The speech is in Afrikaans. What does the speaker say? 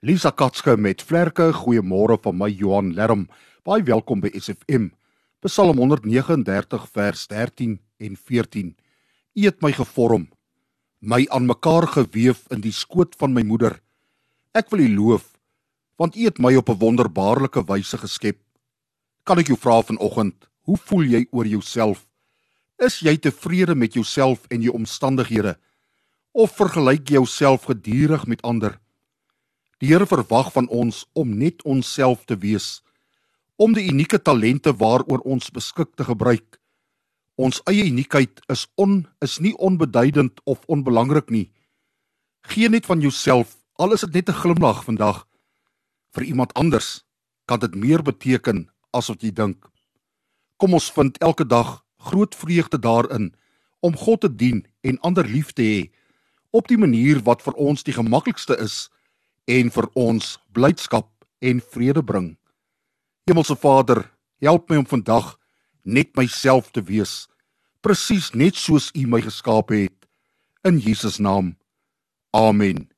Lisa Katske met vlerke, goeiemôre van my Johan Lerm. Baie welkom by SFM. Psalm 139 vers 13 en 14. U het my gevorm, my aan mekaar gewewe in die skoot van my moeder. Ek wil U loof, want U het my op 'n wonderbaarlike wyse geskep. Kan ek jou vra vanoggend, hoe voel jy oor jouself? Is jy tevrede met jouself en jou omstandighede? Of vergelyk jy jouself gedurig met ander? Die Here verwag van ons om net onsself te wees, om die unieke talente waaroor ons beskik te gebruik. Ons eie uniekheid is on is nie onbeduidend of onbelangrik nie. Gee net van jouself, al is dit net 'n glimlag vandag. Vir iemand anders kan dit meer beteken as wat jy dink. Kom ons vind elke dag groot vreugde daarin om God te dien en ander lief te hê op die manier wat vir ons die gemaklikste is en vir ons blydskap en vrede bring. Hemelse Vader, help my om vandag net myself te wees, presies net soos U my geskaap het. In Jesus naam. Amen.